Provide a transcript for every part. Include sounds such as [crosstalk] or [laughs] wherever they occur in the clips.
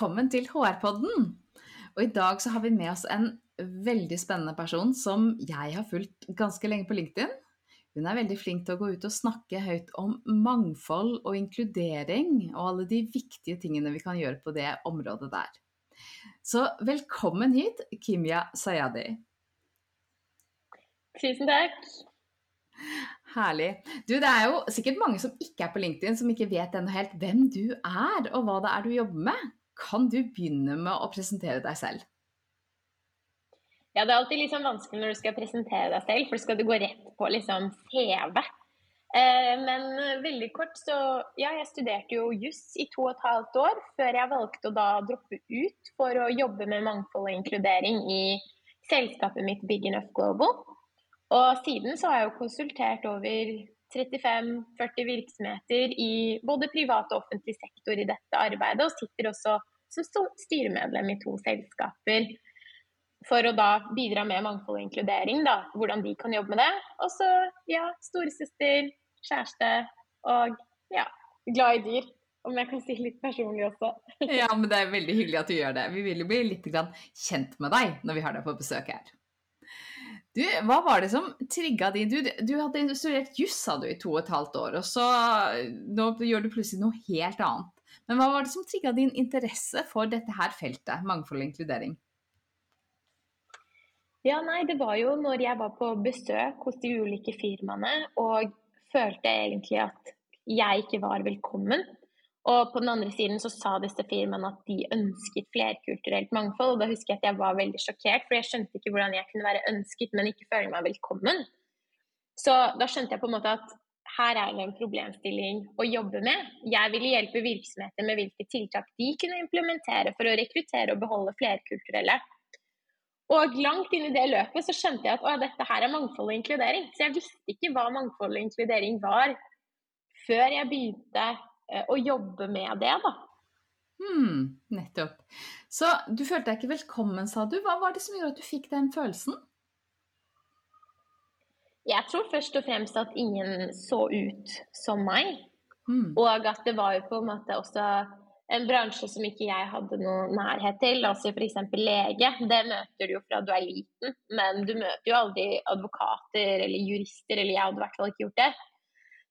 Velkommen til HR-podden! Og i dag så har vi med oss en veldig spennende person som jeg har fulgt ganske lenge på LinkedIn. Hun er veldig flink til å gå ut og snakke høyt om mangfold og inkludering, og alle de viktige tingene vi kan gjøre på det området der. Så velkommen hit, Kimya Sayadi. Tusen takk. Herlig. Du, det er jo sikkert mange som ikke er på LinkedIn, som ikke vet ennå helt hvem du er, og hva det er du jobber med. Kan du begynne med å presentere deg selv? Ja, det er alltid sånn vanskelig når du skal presentere deg selv, for skal du gå rett på liksom CV. Eh, men veldig kort, så ja, jeg studerte jo juss i to og et halvt år før jeg valgte å da droppe ut for å jobbe med mangfold og inkludering i selskapet mitt Big Enough Global. Og siden så har jeg jo konsultert over 35-40 virksomheter i både privat og offentlig sektor i dette arbeidet, og sitter også som styremedlem i to selskaper. For å da bidra med mangfold og inkludering, da, hvordan de kan jobbe med det. Og så ja, storesøster, kjæreste og ja, glad i dyr. Om jeg kan si litt personlig også. [laughs] ja, men det er veldig hyggelig at du gjør det. Vi vil jo bli litt kjent med deg når vi har deg på besøk her. Du, hva var det som trigga din du, du, hadde studert juss i to og et halvt år, og så nå gjør du plutselig noe helt annet. Men hva var det som trigga din interesse for dette her feltet, mangfold og inkludering? Ja, nei, det var jo når jeg var på besøk hos de ulike firmaene og følte egentlig at jeg ikke var velkommen. Og på den andre siden så sa disse firmaene at de ønsket flerkulturelt mangfold. Og da husker jeg at jeg var veldig sjokkert, for jeg skjønte ikke hvordan jeg kunne være ønsket, men ikke føle meg velkommen. Så da skjønte jeg på en måte at her er det en problemstilling å jobbe med. Jeg ville hjelpe virksomheter med hvilke tiltak de kunne implementere for å rekruttere og beholde flerkulturelle. Og langt inn i det løpet så skjønte jeg at å, dette her er mangfold og inkludering. Så jeg visste ikke hva mangfold og inkludering var før jeg begynte Eh, å jobbe med det, da. Hmm, nettopp. Så du følte deg ikke velkommen, sa du. Hva var det som gjorde at du fikk den følelsen? Jeg tror først og fremst at ingen så ut som meg. Hmm. Og at det var jo på en måte også en bransje som ikke jeg hadde noe nærhet til. Altså f.eks. lege. Det møter du jo fra du er liten, men du møter jo aldri advokater eller jurister, eller jeg hadde i hvert fall ikke gjort det.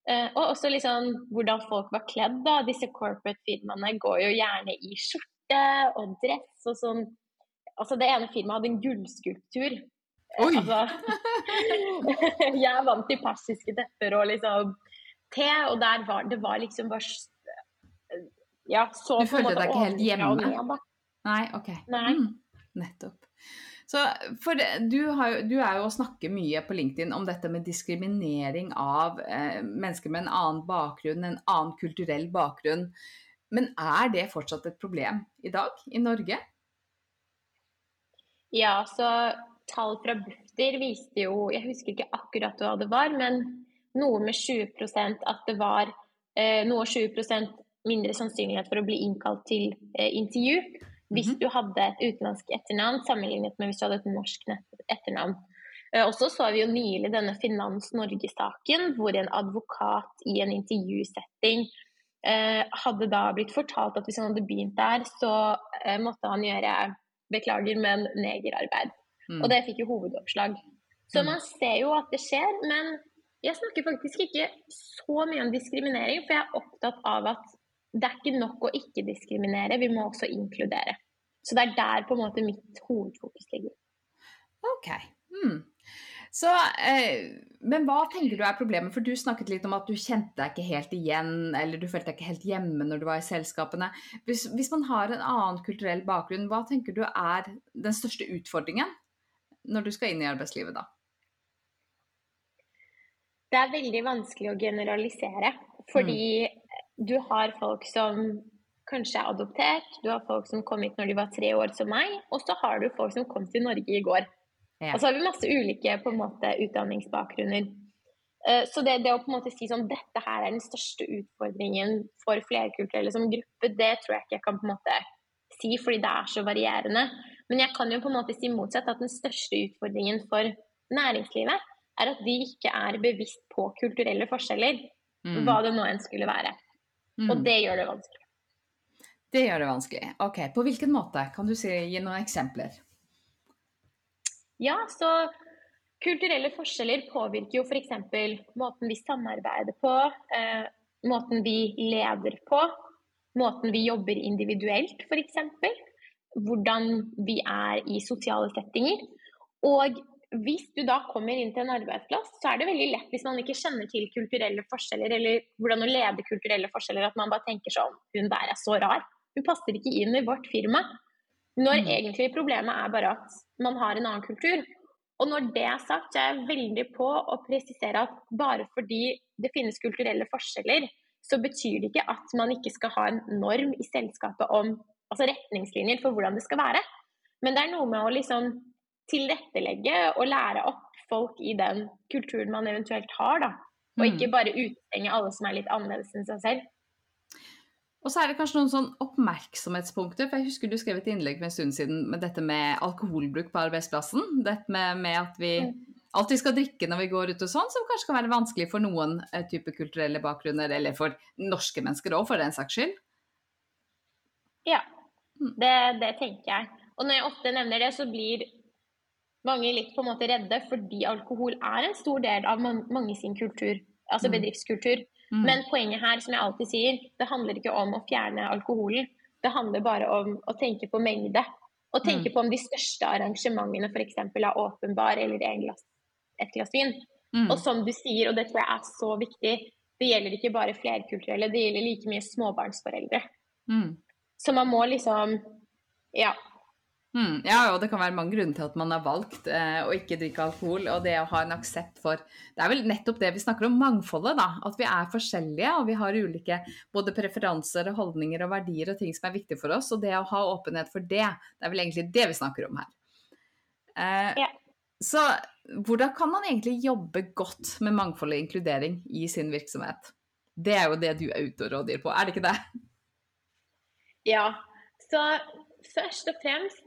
Eh, og også liksom hvordan folk var kledd. da. Disse corporate-firmaene går jo gjerne i skjorte og dress og sånn. Altså Det ene firmaet hadde en gullskulptur. Eh, Oi! Altså, [laughs] jeg er vant til persiske tepper og liksom te, og der var det var liksom bare Ja, så Du følte deg ikke helt hjemme? Ned, Nei, OK. Nei. Mm, nettopp. Så for du, har, du, er jo å snakke mye på LinkedIn om dette med diskriminering av eh, mennesker med en annen bakgrunn, en annen kulturell bakgrunn. Men er det fortsatt et problem i dag i Norge? Ja, så tall fra Bufdir viste jo, jeg husker ikke akkurat hva det var, men noe med 20% at det var eh, noe 20% mindre sannsynlighet for å bli innkalt til eh, intervju hvis mhm. du hadde et utenlandsk etternavn sammenlignet med hvis du hadde et norsk etternavn. Eh, og så så vi jo nylig denne Finans Norge-saken, hvor en advokat i en intervjusetting eh, hadde da blitt fortalt at hvis han hadde begynt der, så eh, måtte han gjøre beklager, men negerarbeid. Mm. Og det fikk jo hovedoppslag. Så mm. man ser jo at det skjer, men jeg snakker faktisk ikke så mye om diskriminering, for jeg er opptatt av at det er ikke nok å ikke diskriminere, vi må også inkludere. Så det er der på en måte mitt hovedfokus ligger. Ok. Hmm. Så, eh, men hva tenker du er problemet? For du snakket litt om at du kjente deg ikke helt igjen, eller du følte deg ikke helt hjemme når du var i selskapene. Hvis, hvis man har en annen kulturell bakgrunn, hva tenker du er den største utfordringen når du skal inn i arbeidslivet da? Det er veldig vanskelig å generalisere. Fordi mm. Du har folk som kanskje er adoptert, du har folk som kom hit når de var tre år som meg, og så har du folk som kom til Norge i går. Ja. Og så har vi masse ulike på en måte, utdanningsbakgrunner. Eh, så det, det, å på en måte si sånn dette her er den største utfordringen for flerkulturelle som gruppe, det tror jeg ikke jeg kan på en måte si, fordi det er så varierende. Men jeg kan jo på en måte si motsatt, at den største utfordringen for næringslivet er at de ikke er bevisst på kulturelle forskjeller, mm. hva det nå enn skulle være. Mm. Og det gjør det vanskelig. Det gjør det vanskelig. Ok, På hvilken måte? Kan du si, gi noen eksempler? Ja, så kulturelle forskjeller påvirker jo f.eks. måten vi samarbeider på, eh, måten vi leder på, måten vi jobber individuelt f.eks. Hvordan vi er i sosiale settinger. Og hvis du da kommer inn til en arbeidsplass, så er det veldig lett hvis man ikke kjenner til kulturelle forskjeller, eller hvordan å lede kulturelle forskjeller, at man bare tenker sånn Hun der er så rar. Hun passer ikke inn i vårt firma. Når mm. egentlig problemet er bare at man har en annen kultur. Og når det er sagt, så er jeg veldig på å presisere at bare fordi det finnes kulturelle forskjeller, så betyr det ikke at man ikke skal ha en norm i selskapet om altså retningslinjer for hvordan det skal være. Men det er noe med å liksom tilrettelegge og lære opp folk i den kulturen man eventuelt har, da. Og mm. ikke bare utestenge alle som er litt annerledes enn seg selv. Og så er det kanskje noen sånn oppmerksomhetspunkter. for Jeg husker du skrev et innlegg for en stund siden med dette med alkoholbruk på arbeidsplassen. Dette med, med at vi alltid skal drikke når vi går ut og sånn, som kanskje kan være vanskelig for noen eh, type kulturelle bakgrunner, eller for norske mennesker òg, for den saks skyld. Ja, mm. det, det, tenker jeg. Og når jeg ofte nevner det, så blir mange litt på en måte redde, fordi alkohol er en stor del av mange sin kultur, altså mm. bedriftskultur. Mm. Men poenget her, som jeg alltid sier, det handler ikke om å fjerne alkoholen. Det handler bare om å tenke på mengde. Og tenke mm. på om de største arrangementene f.eks. er åpenbar eller eller glass, et glass vin. Mm. Og som du sier, og det tror jeg er så viktig, det gjelder ikke bare flerkulturelle, det gjelder like mye småbarnsforeldre. Mm. Så man må liksom Ja, Mm, ja, og det kan være mange grunner til at man har valgt eh, å ikke drikke alkohol. Og det å ha en aksept for Det er vel nettopp det vi snakker om, mangfoldet. da, At vi er forskjellige og vi har ulike både preferanser, og holdninger og verdier og ting som er viktige for oss. Og det å ha åpenhet for det, det er vel egentlig det vi snakker om her. Eh, ja. Så hvordan kan man egentlig jobbe godt med mangfold og inkludering i sin virksomhet? Det er jo det du er ute og rådgir på, er det ikke det? Ja. Så først og fremst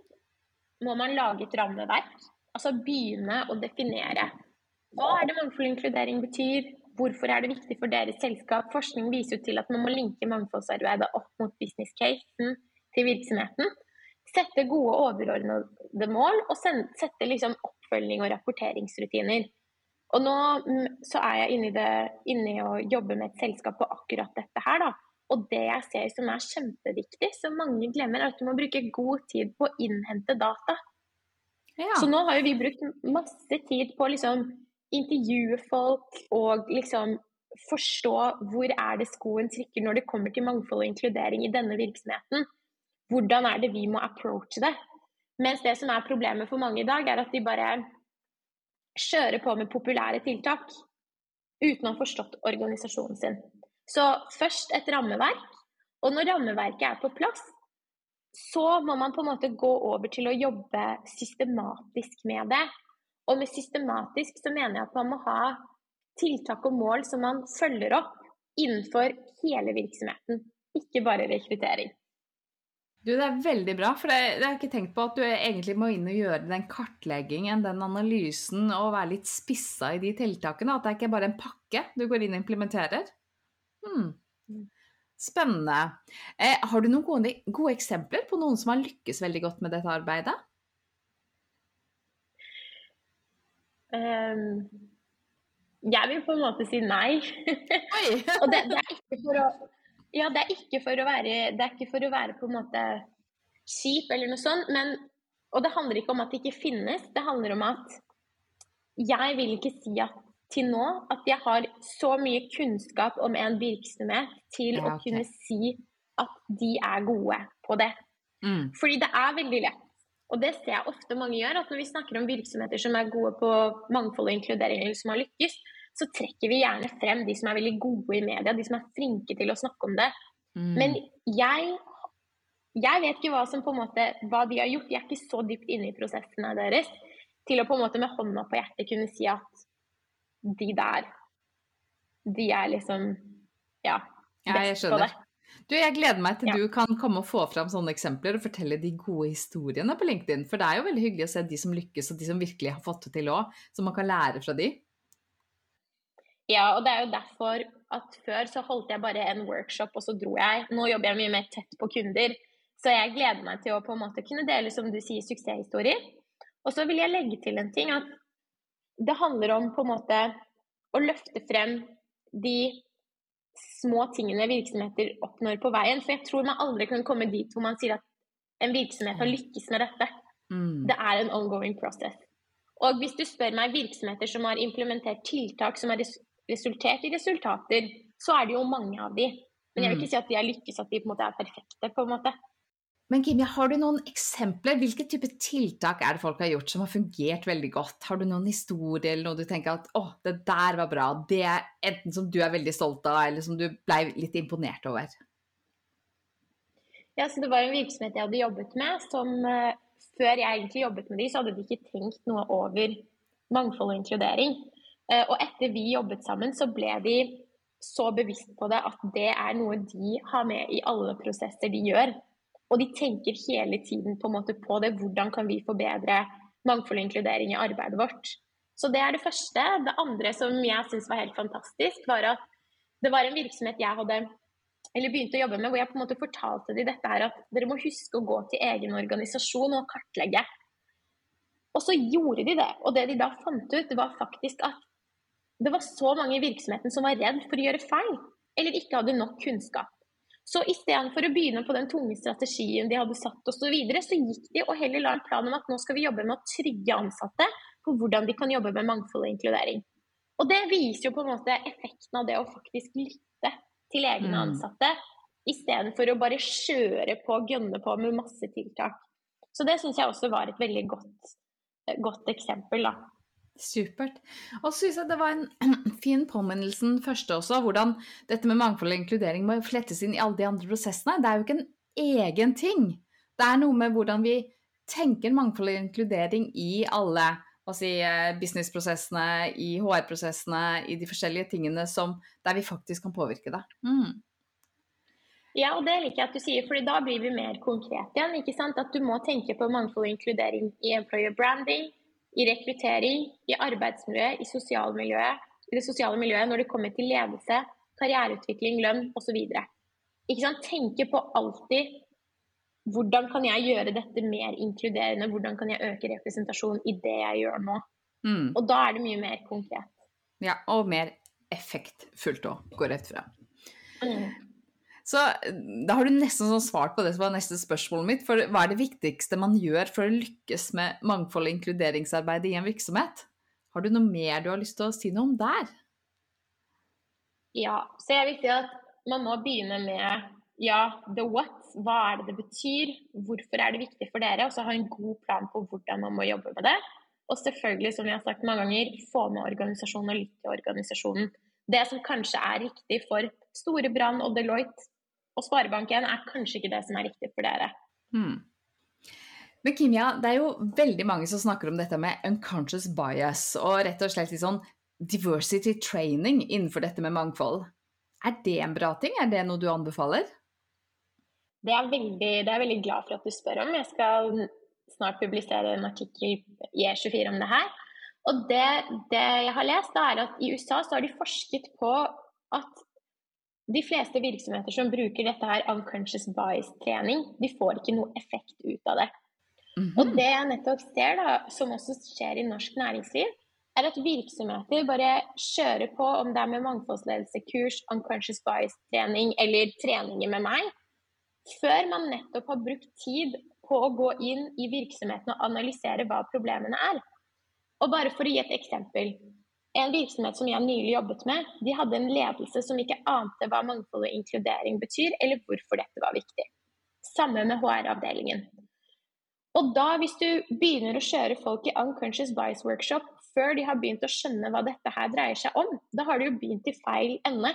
må man lage et rammeverk. Altså begynne å definere. Hva er det mangfold og inkludering betyr? Hvorfor er det viktig for deres selskap? Forskning viser jo til at man må linke mangfoldsarbeidet opp mot business casen til virksomheten. Sette gode overordnede mål, og sette liksom oppfølging og rapporteringsrutiner. Og nå mm, så er jeg inne i, det, inne i å jobbe med et selskap på akkurat dette her, da. Og det jeg ser som er kjempeviktig, som mange glemmer, er at du må bruke god tid på å innhente data. Ja. Så nå har jo vi brukt masse tid på å liksom intervjue folk og liksom forstå hvor er det skoen trykker når det kommer til mangfold og inkludering i denne virksomheten. Hvordan er det vi må approache det? Mens det som er problemet for mange i dag, er at de bare kjører på med populære tiltak uten å ha forstått organisasjonen sin. Så først et rammeverk. Og når rammeverket er på plass, så må man på en måte gå over til å jobbe systematisk med det. Og med systematisk så mener jeg at man må ha tiltak og mål som man følger opp innenfor hele virksomheten, ikke bare rekruttering. Du, Det er veldig bra, for jeg, jeg har ikke tenkt på at du egentlig må inn og gjøre den kartleggingen, den analysen, og være litt spissa i de tiltakene. At det er ikke bare en pakke du går inn og implementerer. Hmm. Spennende. Eh, har du noen gode, gode, eksempler på noen som har lykkes veldig godt med dette arbeidet? Um, jeg vil på en måte si nei. [laughs] Og det, det, er ikke for å Ja, det er ikke for å være Det er ikke for å være på en måte kjip eller noe sånt, men Og det handler ikke om at det ikke finnes, det handler om at jeg vil ikke si at til nå at jeg har så mye kunnskap om en virksomhet til ja, okay. å kunne si at de er gode på det. Mm. Fordi det er veldig lett. Og det ser jeg ofte mange gjør, at når vi snakker om virksomheter som er gode på mangfold og inkludering, eller som har lykkes, så trekker vi gjerne frem de som er veldig gode i media, de som er flinke til å snakke om det. Mm. Men jeg, jeg vet ikke hva, som på en måte, hva de har gjort. Jeg er ikke så dypt inne i prosessene deres til å på en måte med hånda på hjertet kunne si at de der, de er liksom ja, best på det. Du, jeg gleder meg til ja. du kan komme og få fram sånne eksempler og fortelle de gode historiene på LinkedIn. For det er jo veldig hyggelig å se de som lykkes, og de som virkelig har fått det til òg. Så man kan lære fra de. Ja, og det er jo derfor at før så holdt jeg bare en workshop, og så dro jeg. Nå jobber jeg mye mer tett på kunder. Så jeg gleder meg til å på en måte kunne dele, som du sier, suksesshistorier. Og så vil jeg legge til en ting at det handler om på en måte å løfte frem de små tingene virksomheter oppnår på veien. For jeg tror man aldri kan komme dit hvor man sier at en virksomhet har lykkes med dette. Mm. Det er en ongoing process. Og hvis du spør meg virksomheter som har implementert tiltak som har resultert i resultater, så er det jo mange av de. Men jeg vil mm. ikke si at de har lykkes, at de på en måte er perfekte. på en måte. Men Kimia, har du noen eksempler? Hvilke type tiltak er det folk har gjort som har fungert veldig godt? Har du noen historier eller noe du tenker at å, det der var bra? Det er enten som du er veldig stolt av, eller som du ble litt imponert over? Ja, så Det var en virksomhet jeg hadde jobbet med, som uh, før jeg egentlig jobbet med de, så hadde de ikke tenkt noe over mangfold og inkludering. Uh, og etter vi jobbet sammen, så ble de så bevisst på det at det er noe de har med i alle prosesser de gjør. Og de tenker hele tiden på, på det. Hvordan kan vi forbedre mangfold og inkludering i arbeidet vårt? Så det er det første. Det andre som jeg syns var helt fantastisk, var at det var en virksomhet jeg hadde eller begynte å jobbe med, hvor jeg på en måte fortalte de dette her at dere må huske å gå til egen organisasjon og kartlegge. Og så gjorde de det. Og det de da fant ut, var faktisk at det var så mange i virksomheten som var redd for å gjøre feil, eller ikke hadde nok kunnskap. Så istedenfor å begynne på den tunge strategien de hadde satt osv., så, videre, så gikk de og heller la en plan om at nå skal vi jobbe med å trygge ansatte på hvordan de kan jobbe med mangfold og inkludering. Og det viser jo på en måte effekten av det å faktisk lytte til egne ansatte mm. ansatte, istedenfor å bare kjøre på og gønne på med masse tiltak. Så det syns jeg også var et veldig godt, godt eksempel, da. Supert. Og så syns jeg det var en [clears throat] fin påminnelse første også, hvordan dette med mangfold og inkludering må flettes inn i alle de andre prosessene. Det er jo ikke en egen ting. Det er noe med hvordan vi tenker mangfold og inkludering i alle si, eh, businessprosessene, i HR-prosessene, i de forskjellige tingene som, der vi faktisk kan påvirke det. Mm. Ja, og det liker jeg at du sier, for da blir vi mer konkrete igjen. ikke sant? At du må tenke på mangfold og inkludering i employer branding, i rekruttering, i arbeidsmiljøet, i sosialmiljøet, i det sosiale miljøet når det kommer til ledelse, karriereutvikling, lønn osv. Tenke på alltid hvordan kan jeg gjøre dette mer inkluderende, hvordan kan jeg øke representasjon i det jeg gjør nå. Mm. Og da er det mye mer konkret. Ja, og mer effektfullt òg, går rett fra. Mm. Så da har du nesten sånn svart på det som var neste spørsmålet mitt. For hva er det viktigste man gjør for å lykkes med mangfold og inkluderingsarbeidet i en virksomhet? Har du noe mer du har lyst til å si noe om der? Ja, så er det viktig at man må begynne med ja, the what. Hva er det det betyr? Hvorfor er det viktig for dere? Og så ha en god plan på hvordan man må jobbe med det. Og selvfølgelig, som vi har sagt mange ganger, få med organisasjonen og lytte til organisasjonen. Det som kanskje er riktig for Storebrand og Deloitte, og Sparebank1 er kanskje ikke det som er riktig for dere. Hmm. Men Kimia, det er jo veldig mange som snakker om dette med unconscious bias, og rett og slett litt sånn diversity training innenfor dette med mangfold. Er det en bra ting? Er det noe du anbefaler? Det er, veldig, det er jeg veldig glad for at du spør om. Jeg skal snart publisere en artikkel i E24 om det her. Og det, det jeg har lest, er at i USA så har de forsket på at de fleste virksomheter som bruker dette her unconscious bias-trening, de får ikke noe effekt ut av det. Mm -hmm. Og det jeg nettopp ser, da, som også skjer i norsk næringsliv, er at virksomheter bare kjører på om det er med mangfoldsledelse-kurs, unconscious bias-trening eller treninger med meg, før man nettopp har brukt tid på å gå inn i virksomheten og analysere hva problemene er. Og bare for å gi et eksempel. En virksomhet som jeg nylig jobbet med, de hadde en ledelse som ikke ante hva mangfold og inkludering betyr, eller hvorfor dette var viktig. Samme med HR-avdelingen. Og da, hvis du begynner å kjøre folk i unconscious bias workshop før de har begynt å skjønne hva dette her dreier seg om, da har du jo begynt i feil ende.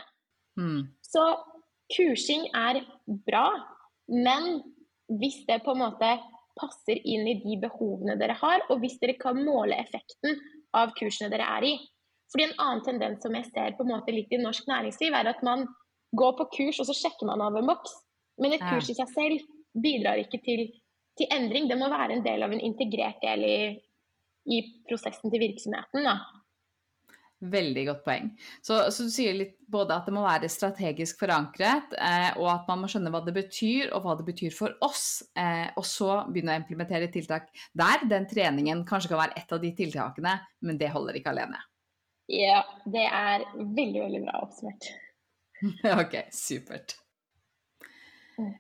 Mm. Så kursing er bra, men hvis det på en måte passer inn i de behovene dere har, og hvis dere kan måle effekten av kursene dere er i. Fordi En annen tendens som jeg ser på en måte litt i norsk næringsliv, er at man går på kurs, og så sjekker man av en boks. Men et kurs i seg selv bidrar ikke til til endring. Det må være en del av en integrert del i, i prosessen til virksomheten. Da. Veldig godt poeng. Så, så, du sier litt både at det må være strategisk forankret, eh, og at man må skjønne hva det betyr, og hva det betyr for oss. Eh, og så begynne å implementere tiltak der. Den treningen kanskje kan være et av de tiltakene, men det holder ikke alene. Ja, det er veldig, veldig bra oppsummert. [laughs] ok, supert.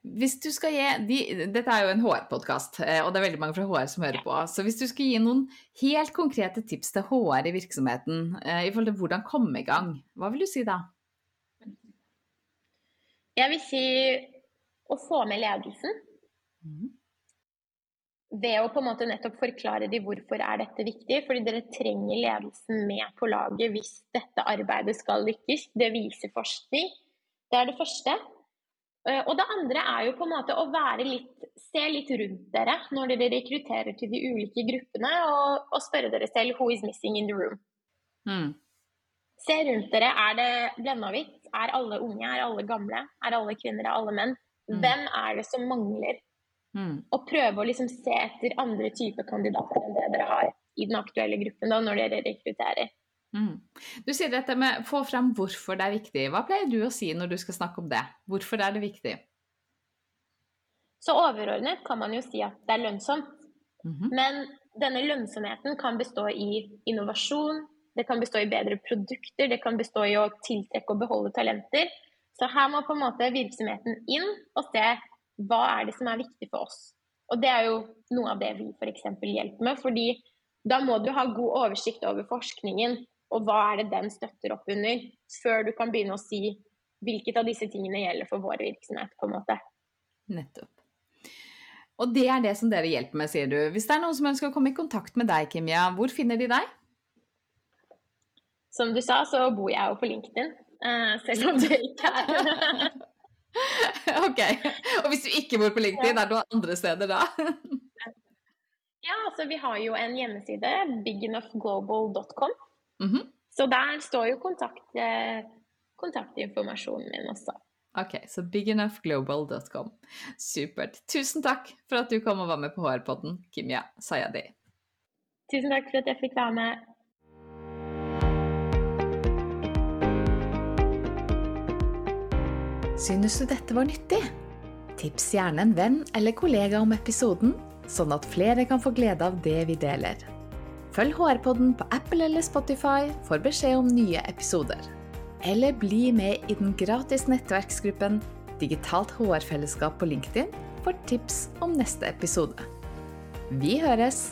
Hvis du skal gi de, Dette er jo en HR-podkast, eh, og det er veldig mange fra HR som hører på. Så hvis du skal gi noen helt konkrete tips til HR i virksomheten eh, i forhold til hvordan komme i gang, hva vil du si da? Jeg vil si å få med ledelsen. Mm. Ved å på en måte nettopp forklare dem hvorfor er dette viktig. Fordi dere trenger ledelsen med på laget hvis dette arbeidet skal lykkes. Det viser forskning. Det er det første. Eh, og det andre er jo på en måte å være litt, se litt rundt dere når dere rekrutterer til de ulike gruppene, og, og spørre dere selv 'who is missing in the room'? Mm. Se rundt dere. Er det blenda hvitt? Er alle unge? Er alle gamle? Er alle kvinner? Er alle menn? Mm. Hvem er det som mangler? Mm. Og prøve å liksom se etter andre typer kandidater enn det dere har i den aktuelle gruppen da, når dere rekrutterer. Mm. Du sier dette med få frem hvorfor det er viktig. Hva pleier du å si når du skal snakke om det? Hvorfor er det viktig? Så overordnet kan man jo si at det er lønnsomt. Mm -hmm. Men denne lønnsomheten kan bestå i innovasjon, det kan bestå i bedre produkter, det kan bestå i å tiltrekke og beholde talenter. Så her må på en måte virksomheten inn og se hva er det som er viktig for oss. Og det er jo noe av det vi f.eks. hjelper med. fordi da må du ha god oversikt over forskningen og hva er det den støtter opp under, før du kan begynne å si hvilket av disse tingene gjelder for vår virksomhet, på en måte. Nettopp. Og det er det som dere hjelper med, sier du. Hvis det er noen som ønsker å komme i kontakt med deg, Kimia, hvor finner de deg? Som du sa, så bor jeg jo på LinkedIn, eh, selv om det ikke er [laughs] [laughs] Ok. Og hvis du ikke bor på LinkedIn, er du andre steder da? [laughs] ja, altså vi har jo en hjemmeside, bigenoughglobal.com. Mm -hmm. Så der står jo kontakt, eh, kontaktinformasjonen min også. Ok, så bigenoughglobal.com. Supert. Tusen takk for at du kom og var med på HR-podden, Kimia Sayadi. Tusen takk for at jeg fikk være med. Synes du dette var nyttig? Tips gjerne en venn eller kollega om episoden, sånn at flere kan få glede av det vi deler. Følg HR-podden på Apple eller Spotify for beskjed om nye episoder. Eller bli med i den gratis nettverksgruppen Digitalt HR-fellesskap på LinkedIn for tips om neste episode. Vi høres!